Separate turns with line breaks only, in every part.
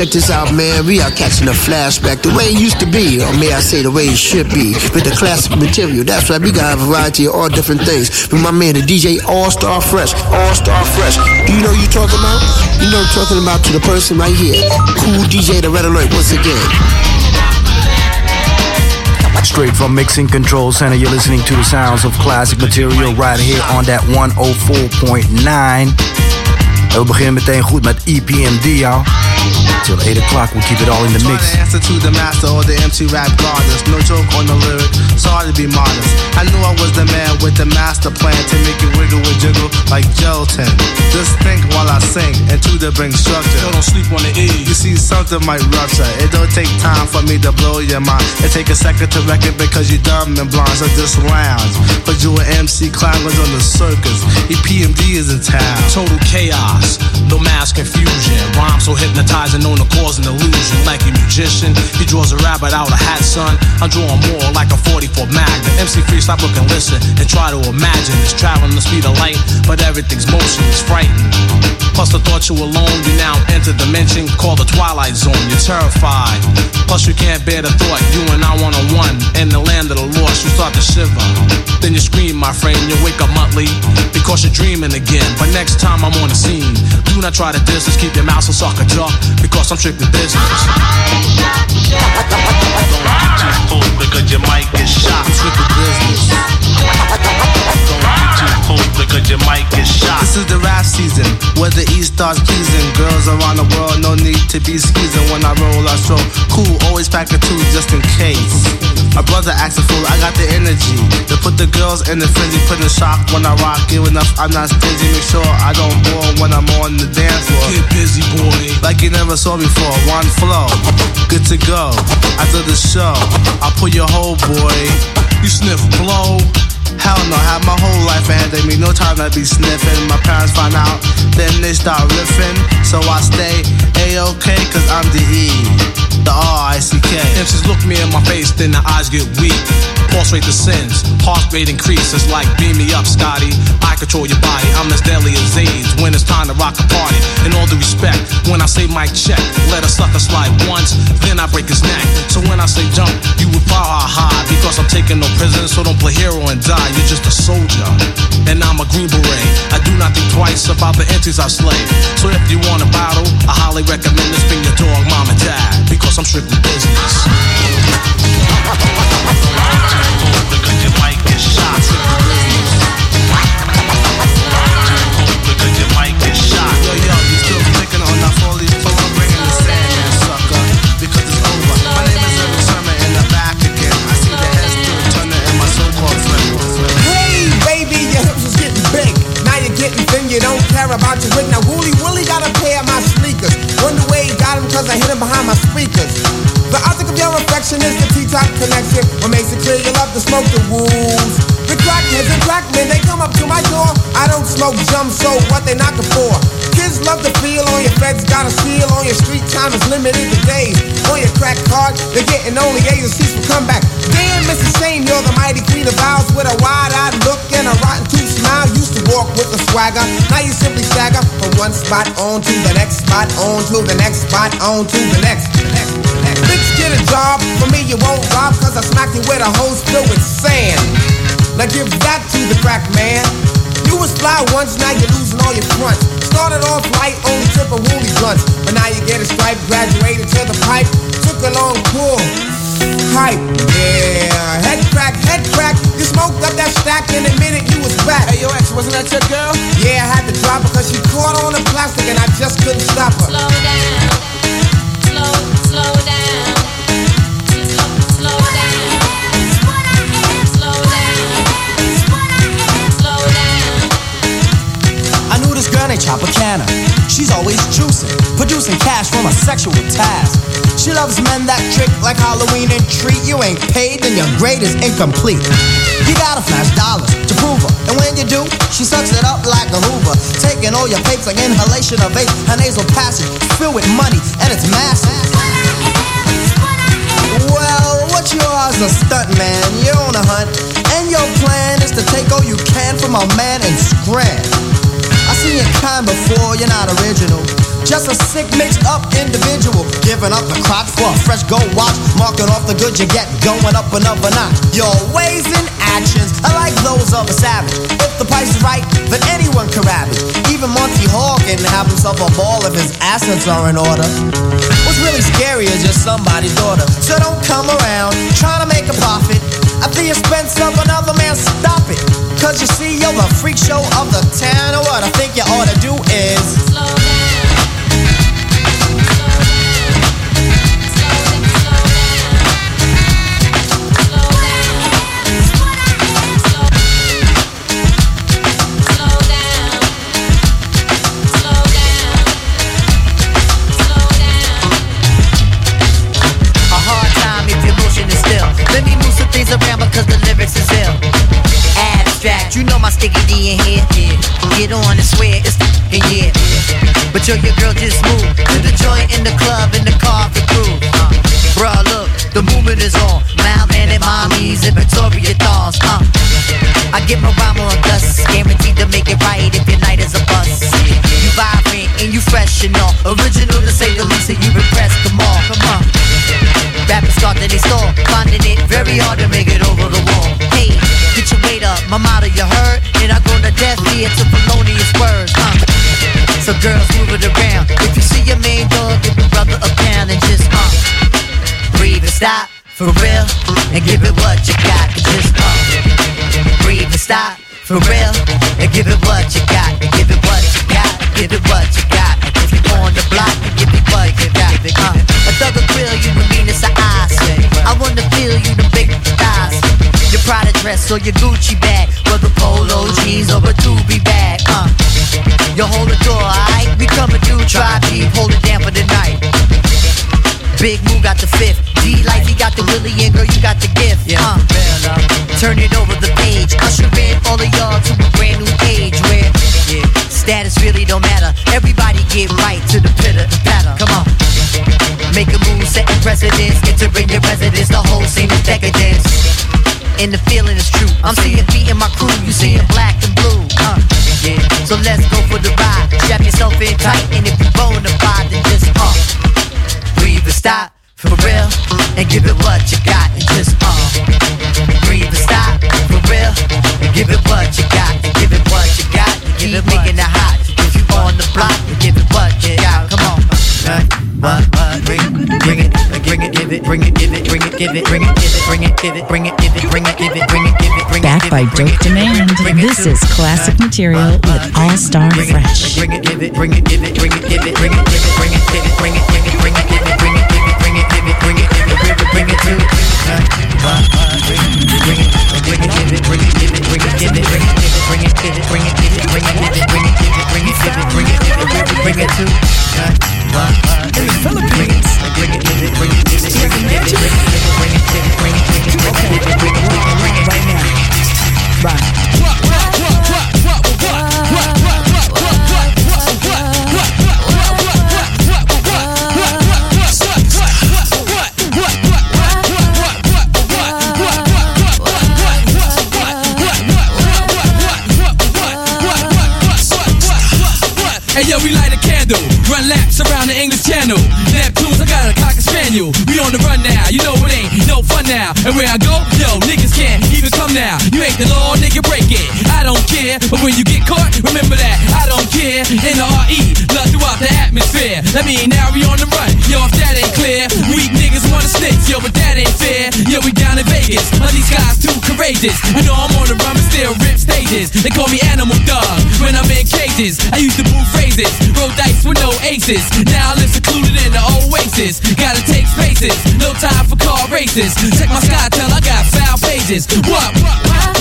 check this out, man. We are catching a flashback the way it used to be, or may I say the way it should be, with the classic material. That's right, we got a variety of all different things. With my man, the DJ All Star Fresh, All Star Fresh. Do you know you talking about? You know I'm talking about to the person right here. Kool DJ, the Red Alert, once again.
Straight from Mixing Control Center, you're listening to the sounds of classic material right here on that 104.9. En we beginnen meteen goed met EPMD, y'all. Till 8 o'clock, we'll keep it all in the mix.
answer to the master or the MC rap goddess. No joke on the lyric, sorry to be modest. I knew I was the man with the master plan to make it wiggle and jiggle like gelatin. Just think while I sing and to the bring structure.
don't sleep on the E.
You see, something might rupture. It don't take time for me to blow your mind. It take a second to reckon because you're dumb and blind. So just lounge. But you an MC climbers on the circus. EPMD is in town.
Total chaos, no mass confusion. Rhyme so hypnotizing, known to cause an illusion. Like a magician, he draws a rabbit out of hat, son. I'm drawing more like a 44 Magnum. MC free, stop looking, listen, and try to imagine. It's traveling the speed of light, but everything's motion is frightened. Plus the thought you alone, you now enter dimension called the twilight zone. You're terrified. Plus you can't bear the thought you and I one on one in the land of the lost. You start to shiver. Then you scream, my friend. You wake up monthly because you're dreaming again. But next time I'm on the scene, do not try to distance. Keep your mouth so sucker jaw because I'm strictly business.
Don't too because you might get shot. Business. Don't too because you might get shot. This is the rap season where the East starts pleasing. Girls around the world, no need to be skeezing. When I roll, I stroll cool, always pack a two just in case. My brother acts a fool, I got the energy to put the girls in the frenzy, put in shock when I rock. Give enough, I'm not stingy. Make sure I don't bore when I'm on the dance floor.
Get busy, boy.
Like you never saw before. One flow, good to go. After the show, I'll pull your whole boy.
You sniff blow.
Hell no, have my whole life ahead of me. No time to be sniffing. My parents find out, then they start riffing. So I stay A-OK, cause I'm the E, the R-I-C-K.
MCs look me in my face, then the eyes get weak. Pulse rate descends, heart rate increases like beam me up, Scotty. I control your body, I'm as deadly as AIDS when it's time to rock a party. In all due respect, when I say mic check, let a sucker slide once, then I break his neck. So when I say jump, you would power high because I'm taking no prisoners, so don't play hero and die. You're just a soldier, and I'm a green beret. I do not think twice about the entities I slay. So if you want a battle, I highly recommend this bring your dog, mom and dad, because I'm strictly business.
them, I hit him behind my speakers. The object of your affection is the T-top connection. What makes it clear you love to smoke the wolves. And crackmen, they come up to my door. I don't smoke jump, so what they knocking for? Kids love to feel on your feds, got a seal on your street time is limited to days. On your crack card, they're getting only C's for comeback. Damn, Mrs. Shane, you're the mighty queen of vows with a wide-eyed look and a rotten tooth smile. Used to walk with a swagger, now you simply stagger from one spot on to the next spot, on to the next spot, on to the next. The next, the next. Bitch, get a job. For me, you won't rob, cause I smack you with a hose filled with sand. Now give that to the crack man. You was fly once, now you're losing all your fronts. Started off light, only tip of woolly blunts. But now you get a stripe, graduated to the pipe. Took a long pull. Hype, yeah. Head crack, head crack. You smoked up that stack in a minute, you was back.
Hey, yo, ex, wasn't that your girl?
Yeah, I had to drop her cause she caught on the plastic and I just couldn't stop her.
Slow down. Slow, slow down.
Girl named Tropicana. She's always juicing, producing cash from a sexual task. She loves men that trick like Halloween and treat. You ain't paid, then your grade is incomplete. You gotta flash dollars to prove her. And when you do, she sucks it up like a Hoover. Taking all your papes like inhalation of vape. Her nasal passage filled with money, and it's massive. Well, what you are is a stunt man. You're on a hunt, and your plan is to take all you can from a man and scram. Seen your kind before, you're not original. Just a sick, mixed up individual. Giving up the crotch for a fresh gold watch. Marking off the good you get, going up another notch. Your ways and actions are like those of a savage. If the price is right, then anyone can it. Even Monty Hall can have himself a ball if his assets are in order. What's really scary is just somebody's daughter. So don't come around trying to make a profit at the expense of another man. Stop it. Cause you see, you're the freak show of the town. And what I think you ought to do is
Slow down.
Sticky D in here. Get on and swear it's in yeah. But yo, your girl just moved to the joint in the club in the car for crew. Uh, bruh, look, the movement is on. Malman and mommies and Victoria dolls. Uh, I get my rhyme on dust, guaranteed to make it right if your night is a bust. You vibrant and you fresh and all. Original to say the least, and you impressed them all. Come on. Rappers start that they stall, finding it very hard to make it over the wall. Hey, weight up, my motto you heard, and I go to death here to felonious words. Uh. So girls move it around. If you see your main dog, give your brother a pound and just uh, breathe and stop for real, and give it what you got. Just uh, breathe and stop for real, and give it what you got. Give it what you got. Give it what you got. Dress or your Gucci bag, whether polo jeans or a doobie bag. Uh, you hold the door, alright? We coming through, try deep, hold it down for the night. Big Moo got the fifth. D like he got the Willie and girl, you got the gift. Uh, turn it over the page. Usher in all of y'all to a brand new age where yeah, status really don't matter. Everybody get right to the pitter patter. Come on. Make a move, setting precedence, entering your residence. The whole scene is decadence. And the feeling is true. I'm seeing beat in my crew, you seeing black and blue. Uh, yeah. So let's go for the ride. Strap yourself in tight, and if you bona fide, then just uh, breathe and stop for real, and give it what you got, and just uh, breathe and stop for real, and give it what you got, and give it what you got, and keep making it hot. If you on the block, and give it what you got. Come on. Uh, what, give it, bring it, give it, bring it, give it, bring it, give it, bring it, give it, bring it, give it, bring it, give it, bring it, give it, bring it.
Back by Dope Demand. This is classic material with All Star Fresh.
Bring it, give it, bring it, give it, bring it, give it, bring it, give it, bring it, give it, bring it, give it, bring it, give it, bring it, give it, bring it, give it, bring it, give it, bring it, bring it to. Bring it, bring it, give it, bring it, give it, bring it, give
That mean now we on the run, yo, if that ain't clear. Weak niggas wanna snitch, yo, but that ain't fair. Yo, we down in Vegas, but these guys too courageous. You know I'm on the run, but still rip stages. They call me Animal Dog when I'm in cages. I used to move phrases, roll dice with no aces. Now I live secluded in the oasis. Gotta take spaces, no time for car races. Check my sky, tell I got foul pages. What, what,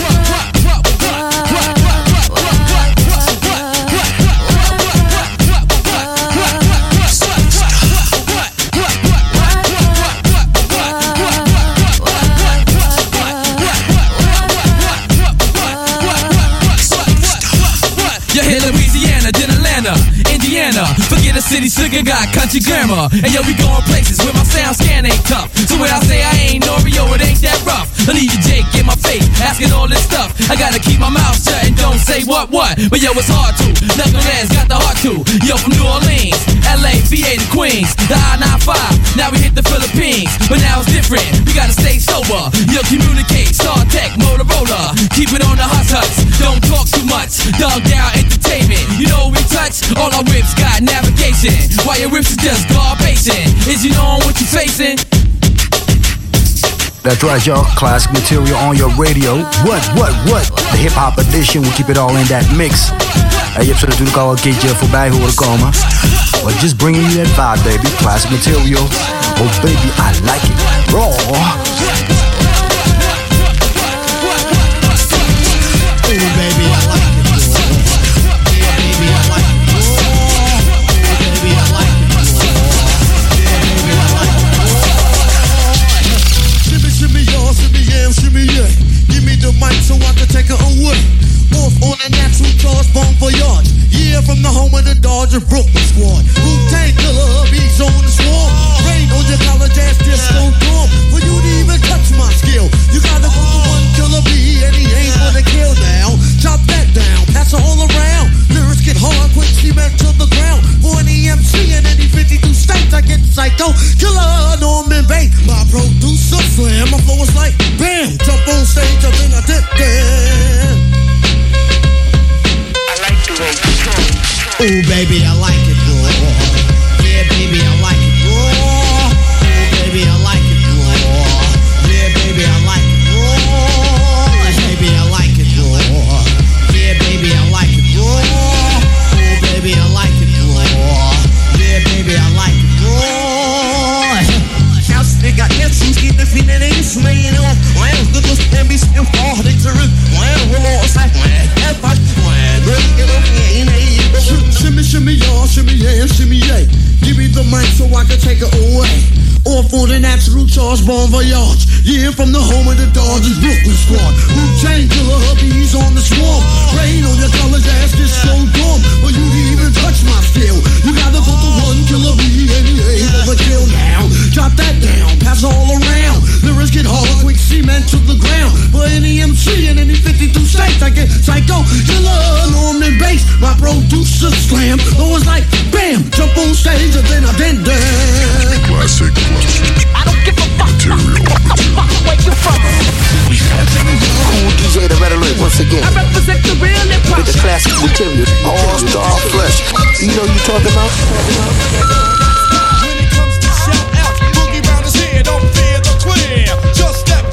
country grammar. And yo, we going places where my sound scan ain't tough. So when I say I ain't norio, it ain't that rough. I need you Jake in my face, asking all this stuff. I gotta keep my mouth shut and don't say what what. But yo, it's hard to. Knuckleheads got the heart to. Yo, from New Orleans, LA, VA to Queens, the I-95. Now we hit the Philippines, but now it's different. We gotta stay sober. Yo, communicate, StarTAC, Motorola. Keep it on the hot huts. Don't talk too much. Dog down entertainment. You know we touch all our whips. That While your ribs are just. Is you knowing what you're facing?
That's right, y'all. Classic material on your radio. What, what, what? The hip-hop edition. We keep it all in that mix. En je hebt ze natuurlijk al een keertje voorbij horen komen. But just bringing you that vibe, baby. Classic material. Oh, baby, I like it. Raw.
for the natural charge, bon voyage. Yeah, from the home of the Dodgers, Brooklyn squad. Who Tang killer hubbies on the swamp. Rain on your college ass is so dumb. But you didn't even touch my skill. You gotta vote to one killer B and you ain't overkill now. Shot that down, pass all around. Lyrics get hard, quick cement to the ground. For any MC in any 52 states, I get psycho, killer, Norman Bates. My producer slam, though it's like bam, jump on stage and then I bend down.
Classic, classic.
I don't give a fuck. Material, material. Where you from?
Kool DJ the Red Alert once again.
I represent the real and hop.
With the classic material, All Star Fresh. You know you talking about.
clear. Just step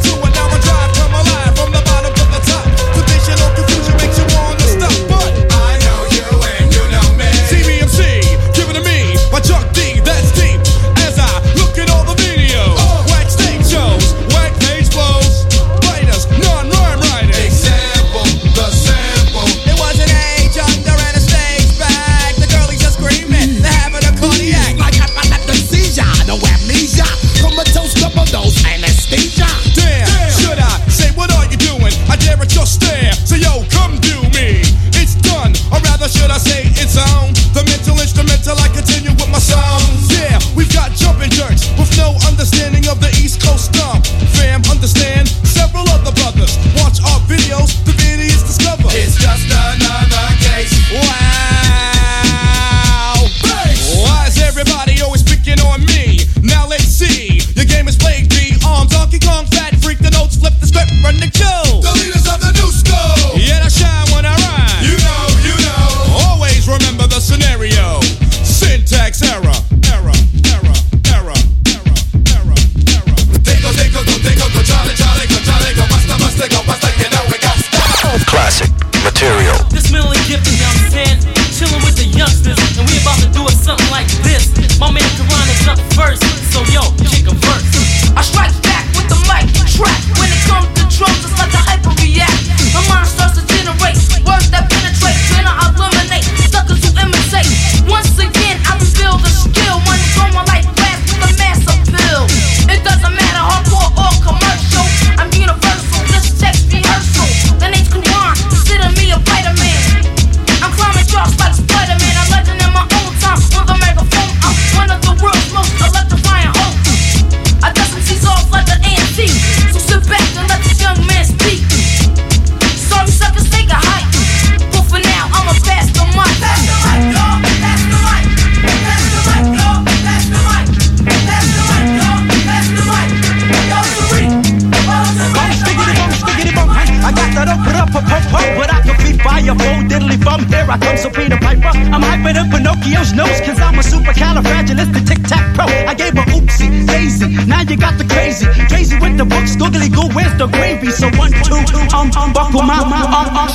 got the
crazy. Crazy with the books, googly goo, where's the gravy? So one, two, two, um, um, buckle my, um, um, um,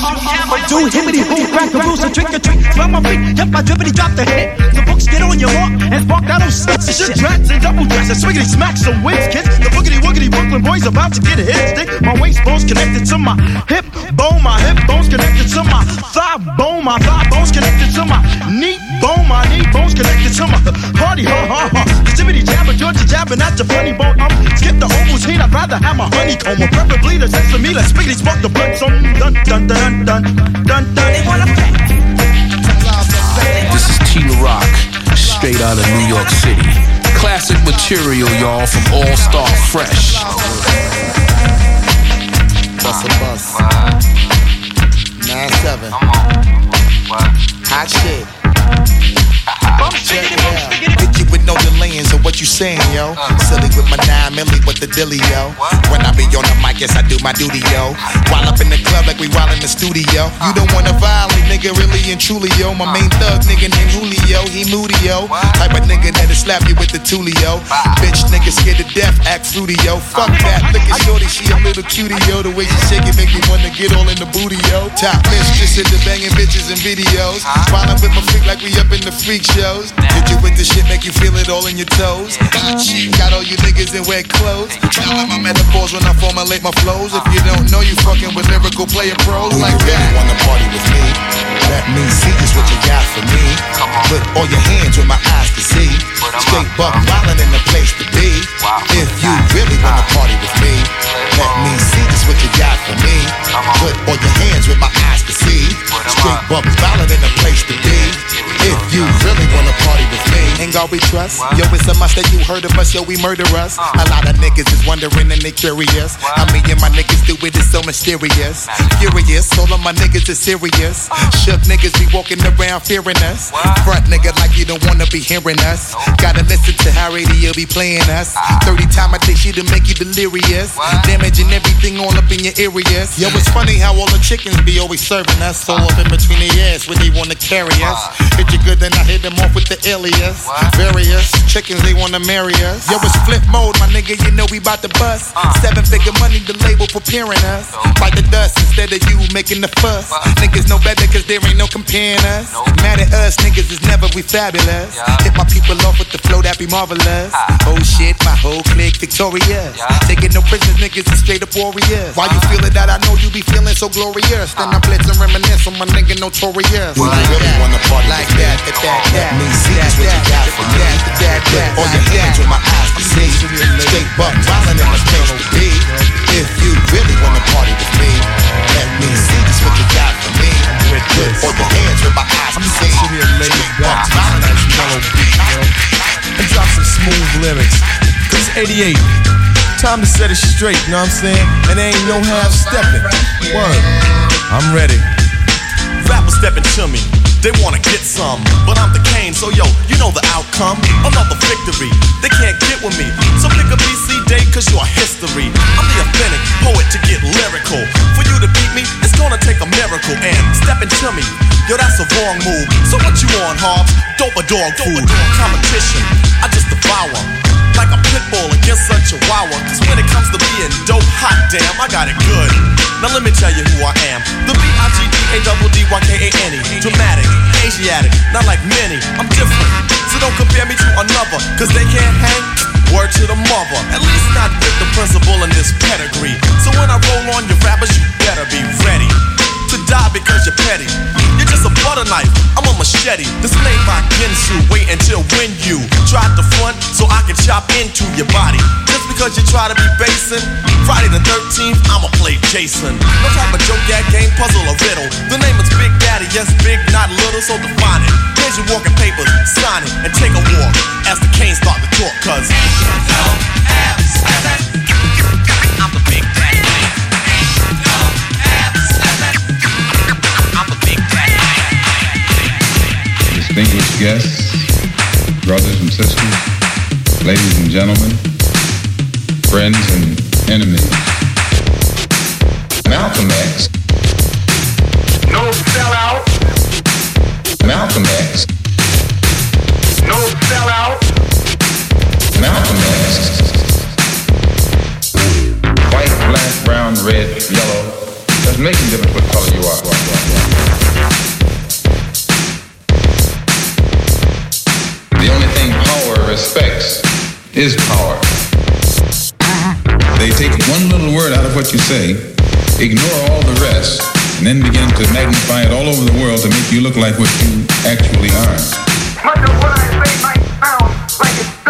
do hibbity hoo, crack a rooster, trick or treat. Smell my feet, jump my dribbity, drop the hit. The books get on your walk and spark that old shit.
Shit, drats and double dress and swiggity smack some wins, kids. The boogity woogity Brooklyn boys about to get a hit stick. My waist bones connected to my hip bone, my hip bones connected to my thigh bone, my thigh bones connected to my knee bone, my knee bones connected to my party, ha ha ha. The jabber, Georgia jabbing at your funny bone. Um, skip the Opal's heat, I'd rather have my honeycomb, or preferably the sex of me. Let's spiggity spark the blood, so dun dun dun dun dun dun. They wanna
This is T Rock, straight out of New York City. Classic material, y'all, from All Star Fresh.
Bust a bus. Nine seven. Hot shit. Out.
Hit you with no delayings of what you saying, yo. Silly with my nine milli with the dilly, yo. When I be on the mic, yes, I do my duty, yo. While up in the club like we while in the studio. You don't wanna violate, nigga, really and truly, yo. My main thug, nigga named Julio, he moody, yo. Type of nigga that'll slap you with the tulio. Bitch, nigga scared to death, act fruity, yo. Fuck that, look at shorty, she a little cutie, yo. The way she shake it make me wanna get all in the booty, yo. Top mistress in the banging bitches and videos. While I'm with my freak like we up in the freak shows. Hit you with the shit, make you feel it all in your toes. Got all you niggas in wet clothes. Now I'm my metaphors when I formulate my flows. If you don't know, you fucking with lyrical player pros like that. You wanna party with me? Let me see just what you got for me. Put all your hands where my eyes can see. Straight buck wildin' in the place to be. If you really wanna party with me, let me see just what you got for me. Put all your hands where my eyes can see. Straight buck wildin' in the place to be. God we trust. Yo, it's a must that you heard of us, yo, we murder us. A lot of niggas is wondering and they curious. How me and my niggas do it is so mysterious. Furious, all of my niggas is serious. Shook niggas be walking around fearing us. Front nigga like you don't wanna be hearing us. Gotta listen to how radio be playing us. 30 time I take shit to make you delirious. Damaging everything all up in your areas. Yo, it's funny how all the chickens be always serving us. All up in between their ass when they wanna carry us. Hit you good, then I hit them off with the alias. Various chickens, they wanna marry us. Yo, it's Flipmode, my nigga, you know we bout to bust. Seven figure money, the label preparing us. Fight the dust instead of you making the fuss. Niggas know better cause there ain't no comparing us. Mad at us, niggas is never we fabulous. Hit my people off with the flow that be marvelous. Oh shit, my whole clique victorious. Taking no prisoners, niggas is straight up warriors. Why you feeling that? I know you be feeling so glorious. Then I blitz and reminisce on my nigga notorious. Do you really wanna party like that? That, that, Let me see just what you got for me. Put all your hands where my eyes can see. Straight buck wildin' in the place to be. If you really wanna party with me, let me see just what you got for me. Put all your hands where my eyes can see. Straight buck wildin' in the place to
and drop some smooth lyrics. Cause it's 88. Time to set it straight, you know what I'm saying? And there ain't no half stepping. Word. I'm ready. Rappers stepping to me. They wanna get some, but I'm the Kane, so yo, you know the outcome. Another victory, they can't get with me. So pick a BC date, cause you're history. I'm the authentic poet to get lyrical. For you to beat me, it's gonna take a miracle. And stepping to me, yo, that's a wrong move. So what you on, Hobbs? Dope or dog food? Competition, I just devour. Like a pit bull against a chihuahua. Cause when it comes to being dope, hot damn, I got it good. Now let me tell you who I am. The B-I-G-D-A-D-D-Y-K-A-N-E. Dramatic, Asiatic, not like many. I'm different. So don't compare me to another. Cause they can't hang. Word to the mother. At least not with the principal in this pedigree. So when I roll on your rappers, you better be ready die because you're petty. You're just a butter knife, I'm a machete. This made by Ginsu. Wait until when you try to front so I can chop into your body. Just because you try to be basing, Friday the 13th, I'ma play Jason. No type of joke, gag, game, puzzle, or riddle. The name is Big Daddy, yes, big, not little, so define it. Here's your walking papers, sign it, and take a walk as the Kane's start to talk, cause. I'm the Big
distinguished guests, brothers and sisters, ladies and gentlemen, friends and enemies. Malcolm X. No sellout. Malcolm X. No sellout. Malcolm X. White, black, brown, red, yellow. Doesn't make a difference what color you are. Is power. They take one little word out of what you say, ignore all the rest, and then begin to magnify it all over the world to make you look like what you actually are.
Much of what I say might sound like it's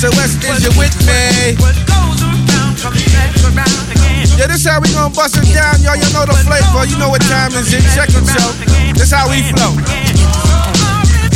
SOS, is you with me? Yeah, this how we gonna bust it down, y'all. You know the flavor. You know what time is it? Check it, yo. This how we flow.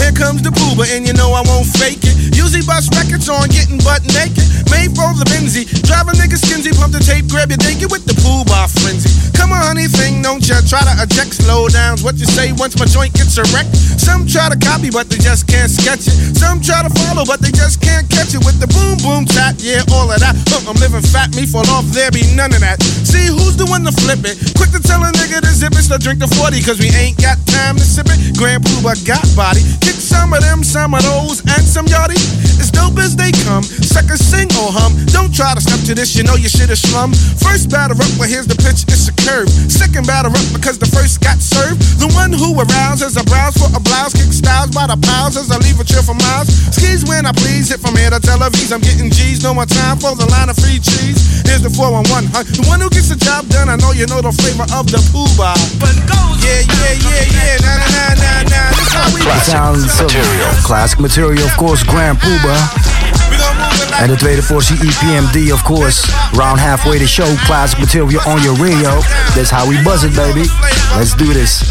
Here comes the Puba, and you know I won't fake it. Usually bust records on getting butt naked. Made for the Benzie. Drive a nigga skinsy, pump the tape, grab your dinky with the pool bar frenzy. Come on, honey, thing, don't ya try to eject slow downs. What you say once my joint gets erect? Some try to copy, but they just can't sketch it. Some try to follow, but they just can't catch it with the boom boom tap. Yeah, all of that. Huh, I'm living fat, me fall off, there be none of that. See who's the one to flip it? Quick to tell a nigga to zip it, so drink the 40, cause we ain't got time to sip it. Grand Puba got body. Kick some of them, some of those, and some yardie. As dope as they come, suckers sing or hum. Don't try to step to this, you know your shit is slum. First batter up, well here's the pitch, it's a curve. Second batter up because the first got served. The one who arouses a browse for a blouse, kick styles by the piles as I leave a chill for miles. Skis when I please, hit from here to Tel Aviv, I'm getting G's, no more time for the line of free cheese. Here's the 411, huh? The one who gets the job done, I know you know the flavor of the Puba. But goes, yeah, yeah, yeah, yeah, nah, nah, nah, nah, nah. This how we
The sounds of classic material, of course, Grand Puba. En de tweede portie EPMD, of course. Round halfway the show, classic material on your radio. That's how we buzz it, baby. Let's do this.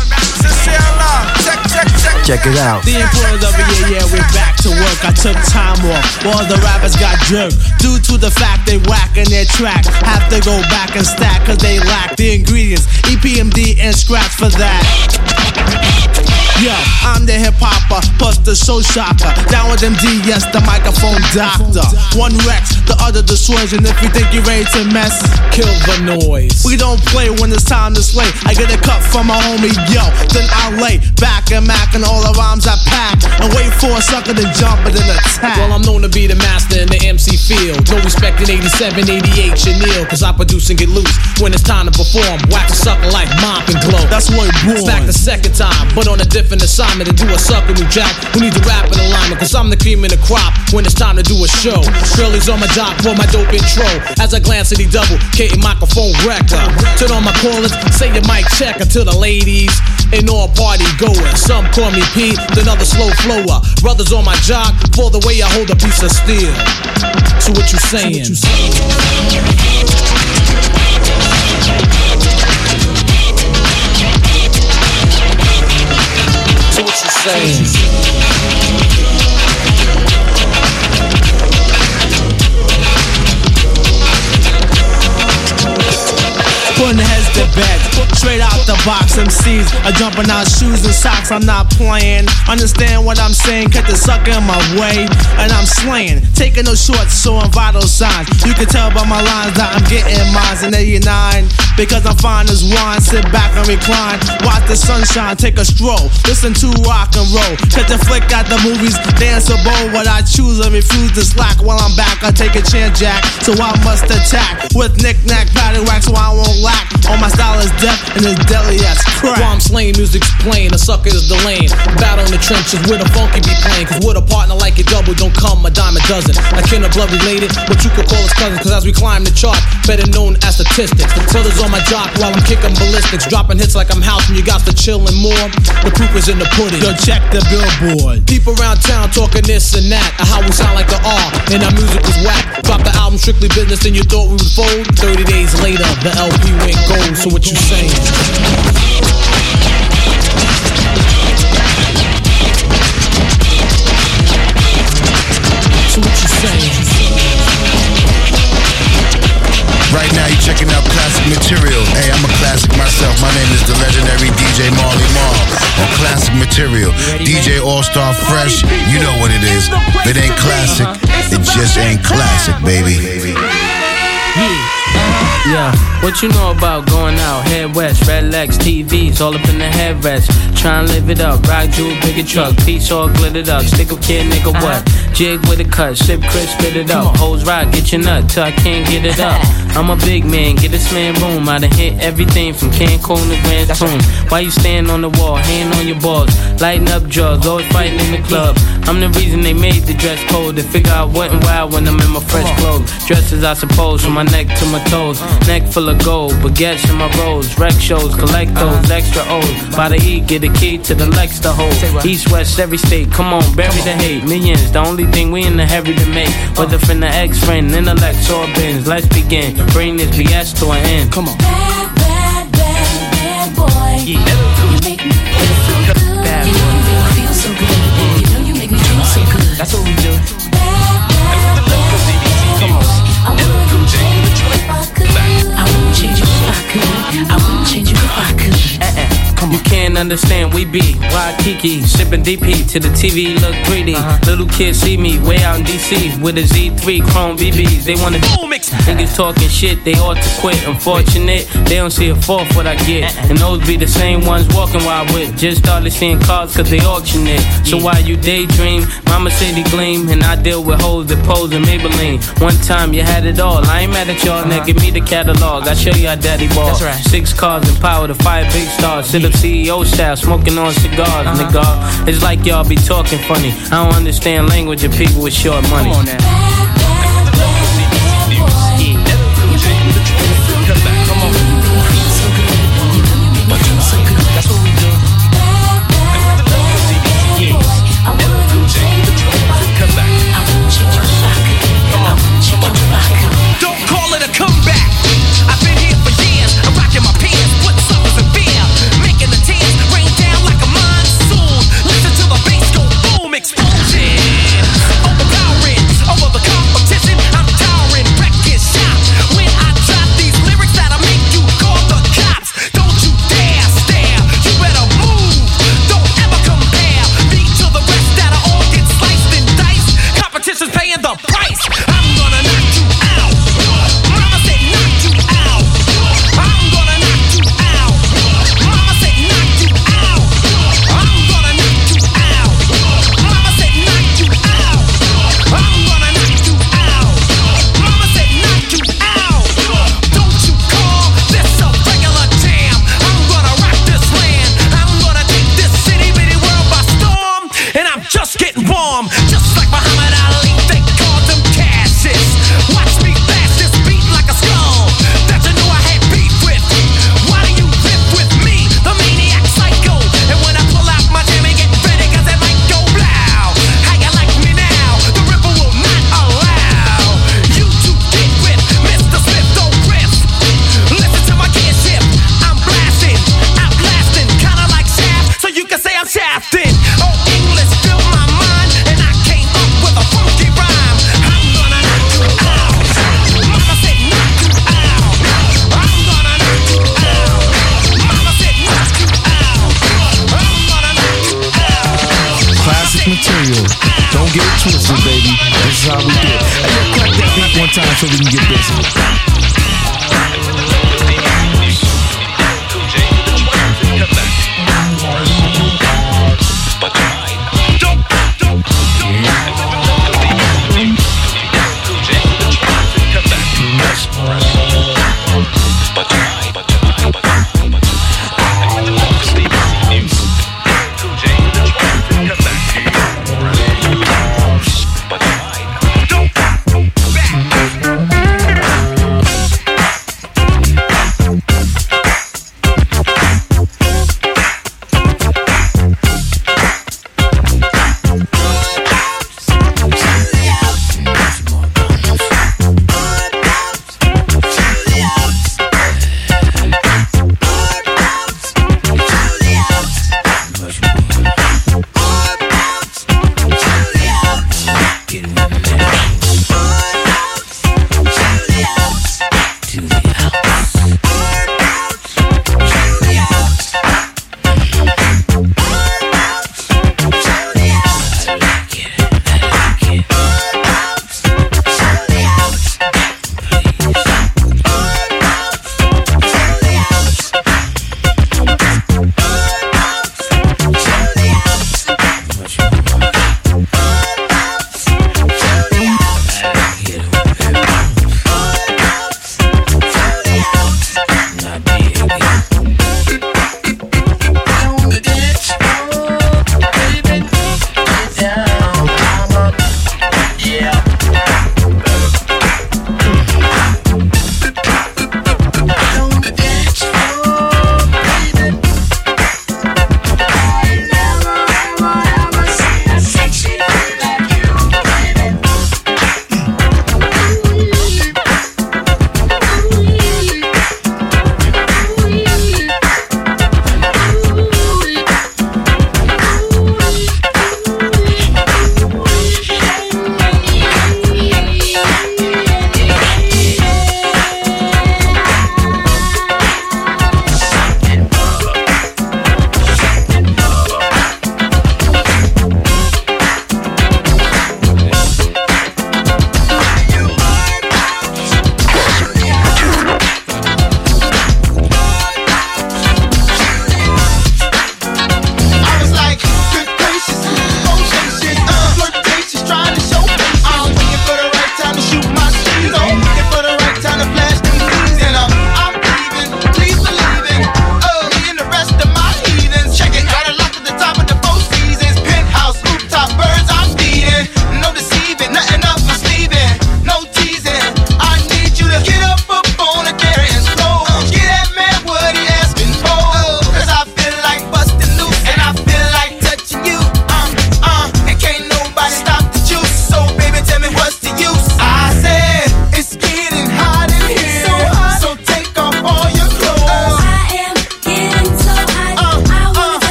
Check it out.
The employers of the year, yeah, we're back to work. I took time off All the rappers got jerked. Due to the fact they whacking their track. Have to go back and stack cause they lack the ingredients. EPMD and scratch for that. Yo, I'm the hip hopper, plus the show shocker. Down with MD, yes, the microphone doctor. One Rex, the other destroys, and if you think you're ready to mess, kill the noise. We don't play when it's time to slay. I get a cut from my homie, yo, then I lay back and mac and all the rhymes I pack and wait for a sucker to jump and then attack.
Well, I'm known to be the master in the MC field. No respect in 87, 88, Chanel, cause I produce and get loose when it's time to perform. Wax a sucker like mop and glow.
That's what it
back the second time, but on a different assignment to do a sucker new jack who needs to rap in alignment, cause I'm the cream in the crop when it's time to do a show. Shirley's on my job for my dope intro. As I glance at the double, K microphone wrecker. Uh, turn on my callers, say your mic check until the ladies and all party goers. Some call me Pete, then other slow flower. Brothers on my jock for the way I hold a piece of steel. So what you saying? So what you saying?
Putting the heads to bed, straight out the
box. MCs are jumping out shoes and socks. I'm not playing. Understand what I'm saying? Cut the sucker in my way, and I'm slaying. Taking no shorts, showing vital signs. You can tell by my lines that I'm getting mines in 89. Because I'm fine as wine. Sit back and recline. Watch the sunshine, take a stroll. Listen to rock and roll. Catch a flick at the movies, dance a bowl. What I choose and refuse to slack while I'm back. I take a chance, Jack. So I must attack with knick-knack, paddywhack, so I won't lack. on my style is death and it's deadly as crack.
While I'm slaying, music's playing, a sucker is the lane. Battle in the trenches where the funky be playing. Cause with a partner like it double, don't come a dime a dozen. Like kin of blood related, but you could call us cousins. Cause as we climb the chart, better known as statistics. The brothers on my jock while I'm kicking ballistics. Dropping hits like I'm house and you got to chill and more. The proof is in the pudding.
Yo, check the billboard.
People around town talking this and that. How we sound like the R and our music was whack. Drop the album strictly business and you thought we would fold. 30 days later, the LP went gold. So what you saying? So what you saying?
Right now, you're checking out classic material. Hey, I'm a classic myself. My name is the legendary DJ Marley Marl on classic material. DJ All Star Fresh, you know what it is. If it ain't classic, it just ain't classic, baby.
Yeah, what you know about going out? Head west, red legs, TVs, all up in the headrest. Try and live it up, rock jewel, bigger truck, piece all glittered up. Stick a kid, nigga, what? Uh-huh. Jig with a cut, sip crisp, spit it up. Hoes rock, get your nut till I can't get it up. I'm a big man, get this man room. I done hit everything from Cancun to Grand Tune. Why you stand on the wall, hand on your balls, lighting up drugs, always fighting in the club. I'm the reason they made the dress code. They figure out what and why when I'm in my fresh clothes. Dresses, I suppose, from my neck to my toes. Neck full of gold, baguettes in my rolls. Rec shows, collect those extra O's. By the E, get a key to the Lex to hold. East, west, every state, come on, bury the hate. Millions, the only thing we in the hurry to make. Whether from the ex friend, intellect, or bins. Let's begin. Bring this BS to an end. Come on.
Bad bad, bad, bad boy. Yeah. You make me feel so good.
Bad
You make me feel so good. You know you make me feel so good.
That's what we do.
You
can't understand, we be Waikiki, sipping DP to the TV look 3D. Uh-huh. Little kids see me way out in DC with a Z3 Chrome BBs. They wanna mix. Niggas talking shit, they ought to quit. Unfortunate, they don't see a fourth what I get. Uh-uh. And those be the same ones walking while I whip. Just started seeing cars cause they auction it. So while you daydream, Mama City gleam, and I deal with hoes that pose in Maybelline. One time you had it all. I ain't mad at y'all, now uh-huh. give me the catalog. I show you how daddy ball.
That's right.
Six cars and power to fire big stars. Sit up CEO style, smoking on cigars, nigga. It's like y'all be talking funny. I don't understand language of people with short money.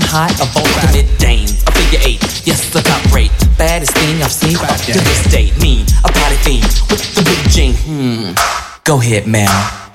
The
all-time high of ultimate dame. A figure eight, yes, the top rate. The baddest thing I've seen up to this date. Mean, a party fiend with the big G. Hmm. Go ahead, man.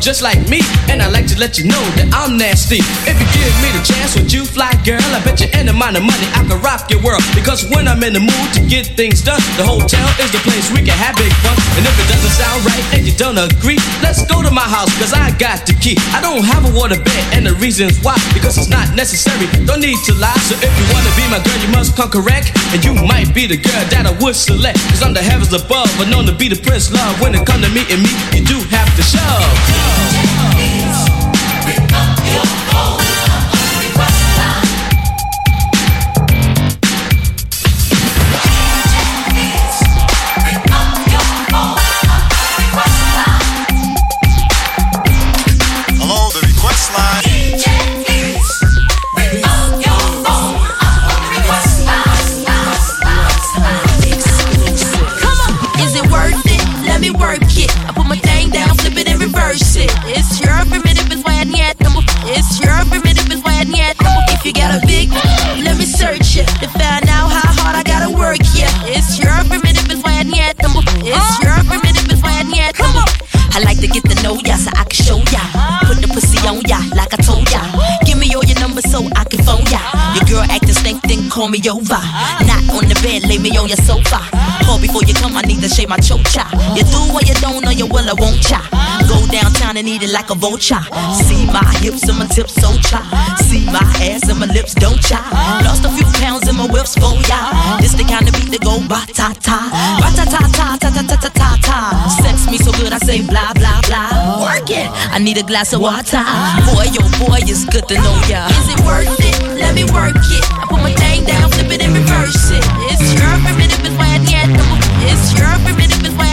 Just
like
me, and I'd like to let you know that I'm nasty. If you give me the chance, would you fly, girl? I bet you any amount of money I can rock your world. Because when I'm in the mood to get things done, the hotel is the place we can have big fun. And if it doesn't sound right and you don't agree, let's go to my house, cause I got the key. I don't have a water bed, and the reason's why, because it's not necessary. Don't need to lie, so if you wanna be my girl, you must come correct. And you might be the girl that I would select. Cause I'm the heavens above, but known to be the prince love. When it come to meeting me, you do have to shove.
Stink, me over. Not on the bed, lay me on your sofa. Call before you come, I need to shave my chocha. You do what you don't know, you will, I won't cha. Go downtown and eat it like a vulture. See my hips and my tips, so cha. See my ass and my lips, don't cha. Lost a few pounds in my whips, for ya. This the kind of beat that go ba ta ta. Ba ta ta ta ta ta ta ta ta. Sex me so good, I say blah blah blah. Work it. I need a glass of water. Boy, yo, boy, it's good to know ya. Is it worth it? Let me work it. I put my thing down, flip it and reverse it. It's your primitive, is why I need. It's your primitive, is why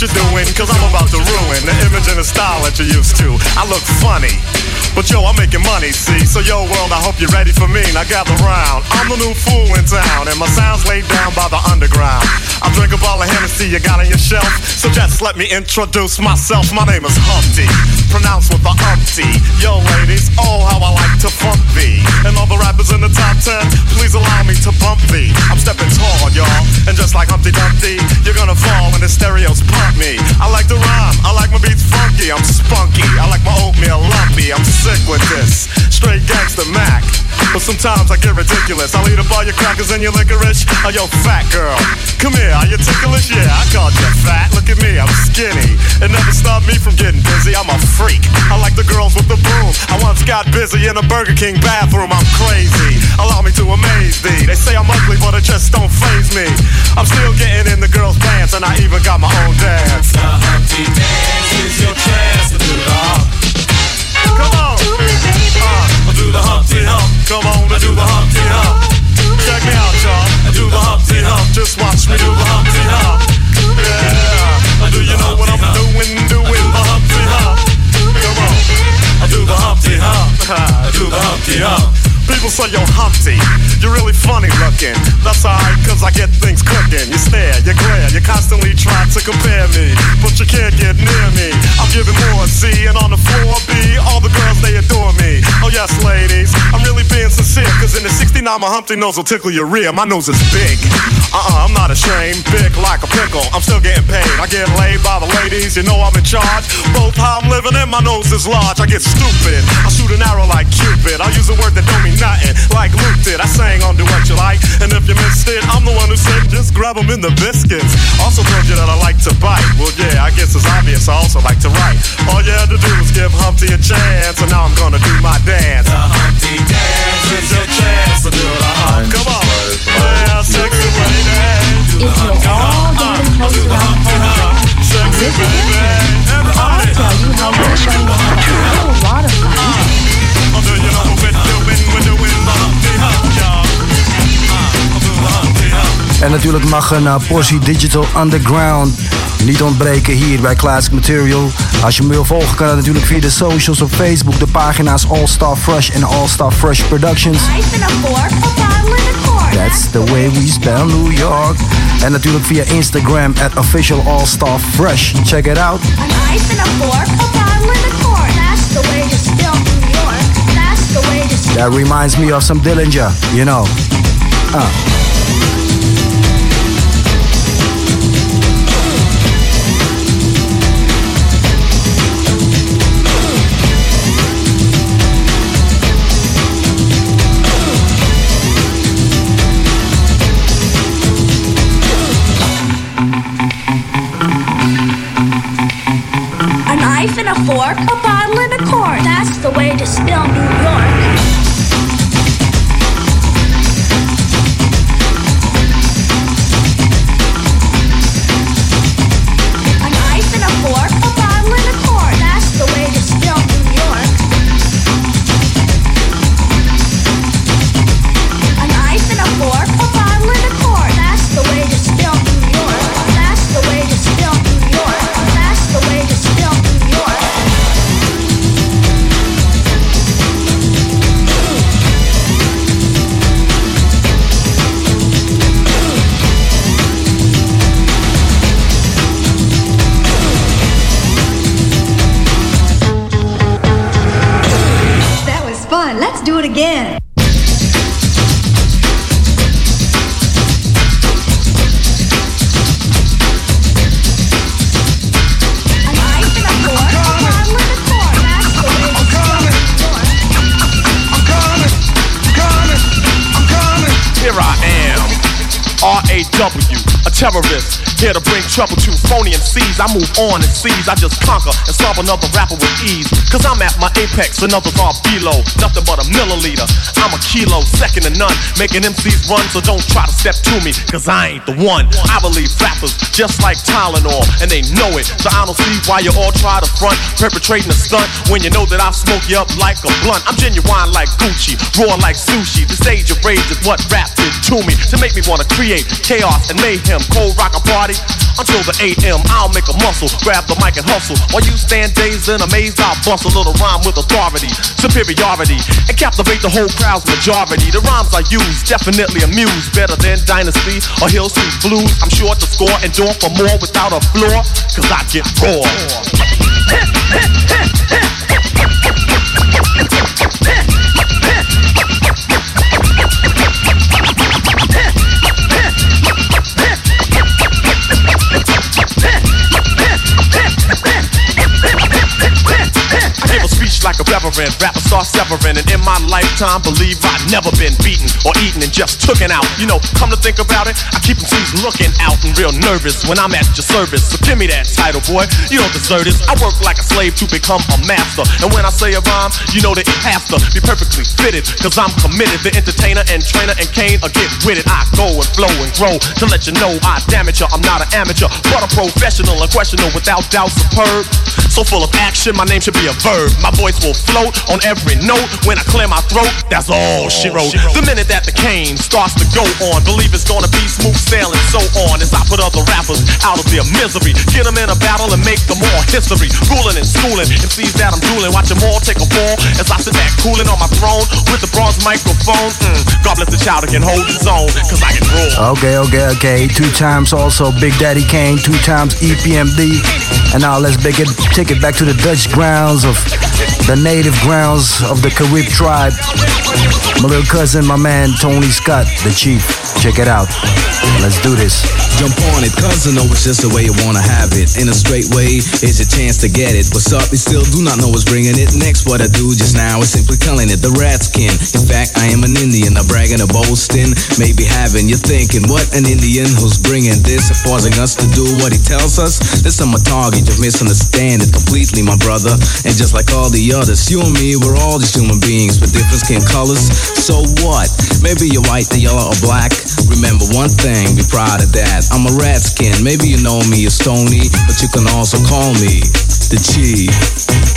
you're
doing, cause I'm about to ruin the image and the style that you're used to. I look funny. But yo, I'm making money, see? So yo, world, I hope you're ready for me. Now gather round. I'm the new fool in town, and my sound's laid down by the underground. I drink a bottle of Hennessy you got on your shelf. So just let me introduce myself. My name is Humpty, pronounced with the umpty. Yo, ladies, oh, how I like to funk thee. And all the rappers in the top ten, please allow me to bump thee. I'm stepping tall, y'all. And just like Humpty Dumpty, you're gonna fall when the stereos pump me. I like to rhyme, I like my beats funky, I'm spunky. I like my oatmeal lumpy, I'm sick with this. Straight gangster Mac. But sometimes I get ridiculous. I'll eat up all your crackers and your licorice. Oh, yo, fat girl. Come here, are you ticklish? Yeah, I called you fat. Look at me, I'm skinny. It never stopped me from getting busy. I'm a freak. I like the girls with the boom. I once got busy in a Burger King bathroom. I'm crazy. Allow me to amaze thee. They say I'm ugly, but it just don't phase me. I'm still getting in the girls' pants, and I even got my own dance. The Humpty Dance is your chance to do. Come on. Uh, do the Humpty Hump. Come on, and do the Humpty Hump. Check me out, y'all. I do the Humpty Hump. Just watch me do the Humpty Hump. Yeah. Do you know what I'm doing? Doing the Humpty Hump. Come on. I do the Humpty Hump. I do the Humpty Hump. People say, you're Humpty, you're really funny looking. That's alright, cause I get things cooking. You stare, you glare, you constantly try to compare me. But you can't get near me. I'm giving more C, and on the floor B, all the girls, they adore me. Oh, yes, ladies, I'm really being sincere, cause in the 69, my Humpty nose will tickle your rear. My nose is big. Uh uh, I'm not ashamed. Big like a pickle. I'm still getting paid. I get laid by the ladies, you know I'm in charge. Both how I'm living and my nose is large. I get stupid. I shoot an arrow like Cupid. I use a word that don't mean nothing, like Luke did. I sang on Do What You Like, and if you missed it, I'm the one who said just grab them in the biscuits. Also told you that I like to bite. Well, yeah, I guess it's obvious. I also like to write. All you had to do was give Humpty a chance, and now I'm gonna do my dance. The Humpty dance is your chance to do the hump. Come on, yeah, sexy lady. Do the hump, all getting close around home. Sexy baby.
I'll tell you how much I know how to do a lot of
En natuurlijk mag een uh, portie Digital Underground niet ontbreken hier bij Classic Material. Als je me wil volgen kan dat natuurlijk via de socials op Facebook. De pagina's All Star Fresh en All Star Fresh Productions. That's the way we spell New York. En natuurlijk via Instagram at official All Star Fresh. Check it out. That reminds me of some Dillinger, you know. Uh.
Fork, a bottle and a cork. That's the way to spell New York.
I
move on and seize. I just conquer and solve another rapper with ease. Cause I'm my apex and others are below. Nothing but a milliliter. I'm a kilo, second to none. Making MCs run, so don't try to step to me. Cause I ain't the one. I believe rappers just like Tylenol, and they know it. So I don't see why you all try to front, perpetrating a stunt when you know that I smoke you up like a blunt. I'm genuine like Gucci, raw like sushi. This age of rage is what rap did to me to make me wanna create chaos and mayhem. Cold rock a party until the 8 a.m. I'll make a muscle, grab the mic and hustle. While you stand dazed and amazed, I'll bust a little rhyme with authority, superiority, and captivate the whole crowd's majority. The rhymes I use definitely amuse better than Dynasty or Hill Street Blues. I'm sure to score and door for more without a floor, cause I get raw. A like a reverend, rapper start severing, and in my lifetime, believe I've never been beaten or eaten and just tooken out. You know, come to think about it, I keep MCs looking out and real nervous when I'm at your service. So give me that title, boy. You don't deserve this. I work like a slave to become a master, and when I say a rhyme, you know that it has to be perfectly fitted, cause I'm committed. The entertainer and trainer and Kane are get with it. I go and flow and grow to let you know I damage you. I'm not an amateur, but a professional, unquestionable, without doubt, superb. So full of action, my name should be a verb. My voice will float on every note when I clear my throat. That's all she wrote. The minute that the Kane starts to go on, believe it's gonna be smooth sailing, so on. As I put other rappers out of their misery, get them in a battle and make them all history. Ruling and schooling, and sees that I'm dueling, watch them all take a fall as I sit back cooling on my throne with the bronze microphone. Mm, God bless the child that can hold his own, cause I can roar.
Okay, okay, okay. Two times also Big Daddy Kane, two times E EPMD. And now let's make it, take it back to the Dutch grounds of the native grounds of the Carib tribe. My little cousin, my man Tony Scott, the chief. Check it out. Let's do this.
Jump on it, cause I know it's just the way you wanna have it. In a straight way, it's your chance to get it. What's up? You still do not know what's bringing it. Next, what I do just now is simply telling it the rat skin. In fact, I am an Indian, not bragging or boasting. Maybe having you thinking, what an Indian who's bringing this, forcing us to do what he tells us. This I'm a target, you misunderstand it completely, my brother. And just like all the others, you and me, we're all just human beings with different skin colors. So what? Maybe you're white, the yellow, or black. Remember one thing, be proud of that. I'm a rat skin. Maybe you know me as Tony, but you can also call me the Chief.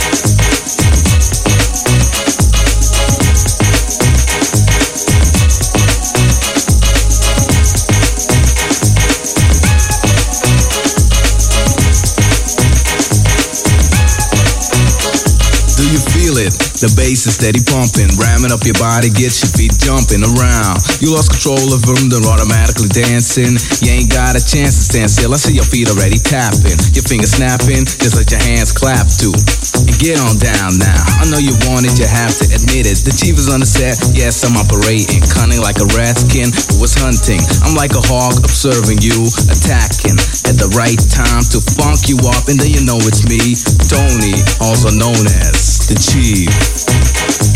The bass is steady pumping, ramming up your body, gets your feet jumping around. You lost control of them, they're automatically dancing. You ain't got a chance to stand still. I see your feet already tapping, your fingers snapping, just let your hands clap too. Get on down now. I know you want it, you have to admit it. The chief is on the set, yes, I'm operating, cunning like a ratskin who was hunting. I'm like a hawk observing you, attacking at the right time to funk you up, and then you know it's me, Tony, also known as the chief.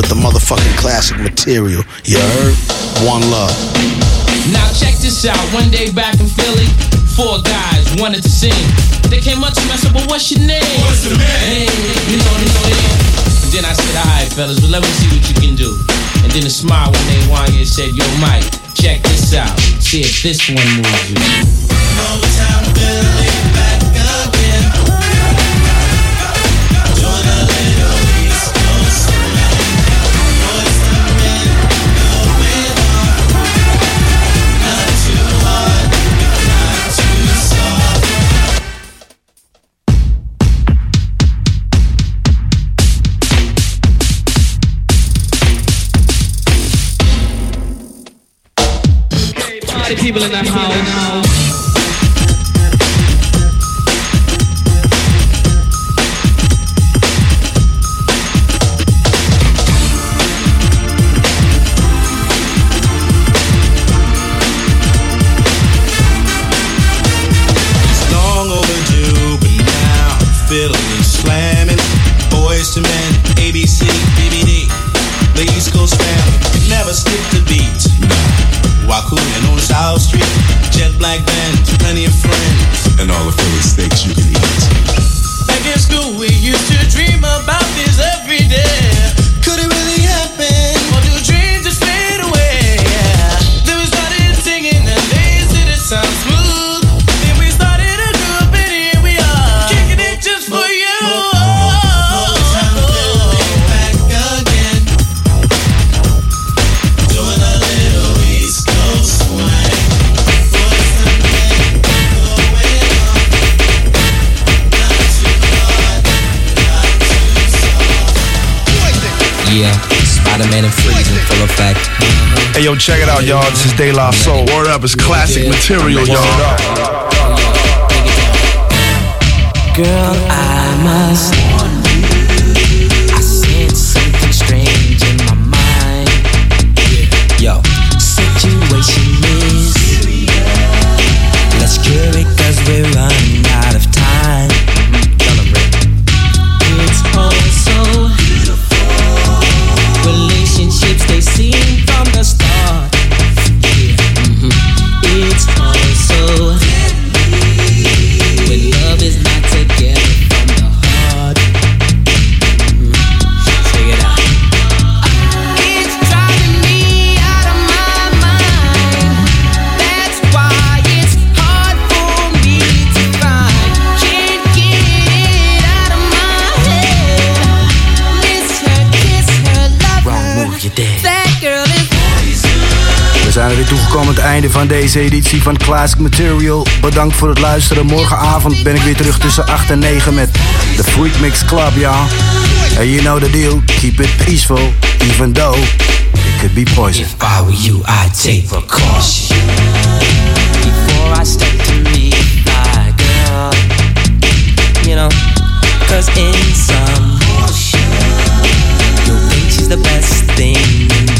With the motherfucking classic material. You heard? One love.
Now check this out. One day back in Philly, four guys wanted to sing. They came up to me and said, "Well, what's your name?" What's your name? Hey, you know, you know them. Then I said, "All right, fellas, well, let me see what you can do." And then a smile when they won and said, "Yo, Mike, check this out. See if this one moves you."
Radio. Check it out, y'all. This is De La Soul. Word up is classic material, y'all.
Girl,
we weer toegekomen aan het einde van deze editie van Classic Material. Bedankt voor het luisteren. Morgenavond ben ik weer terug tussen 8 en 9 met The Freak Mix Club, ja. And you know the deal, keep it peaceful, even though it could be poison.
If I were you, I'd take precautions Before I step to meet my girl, you know, cause in some motion, your think is the best thing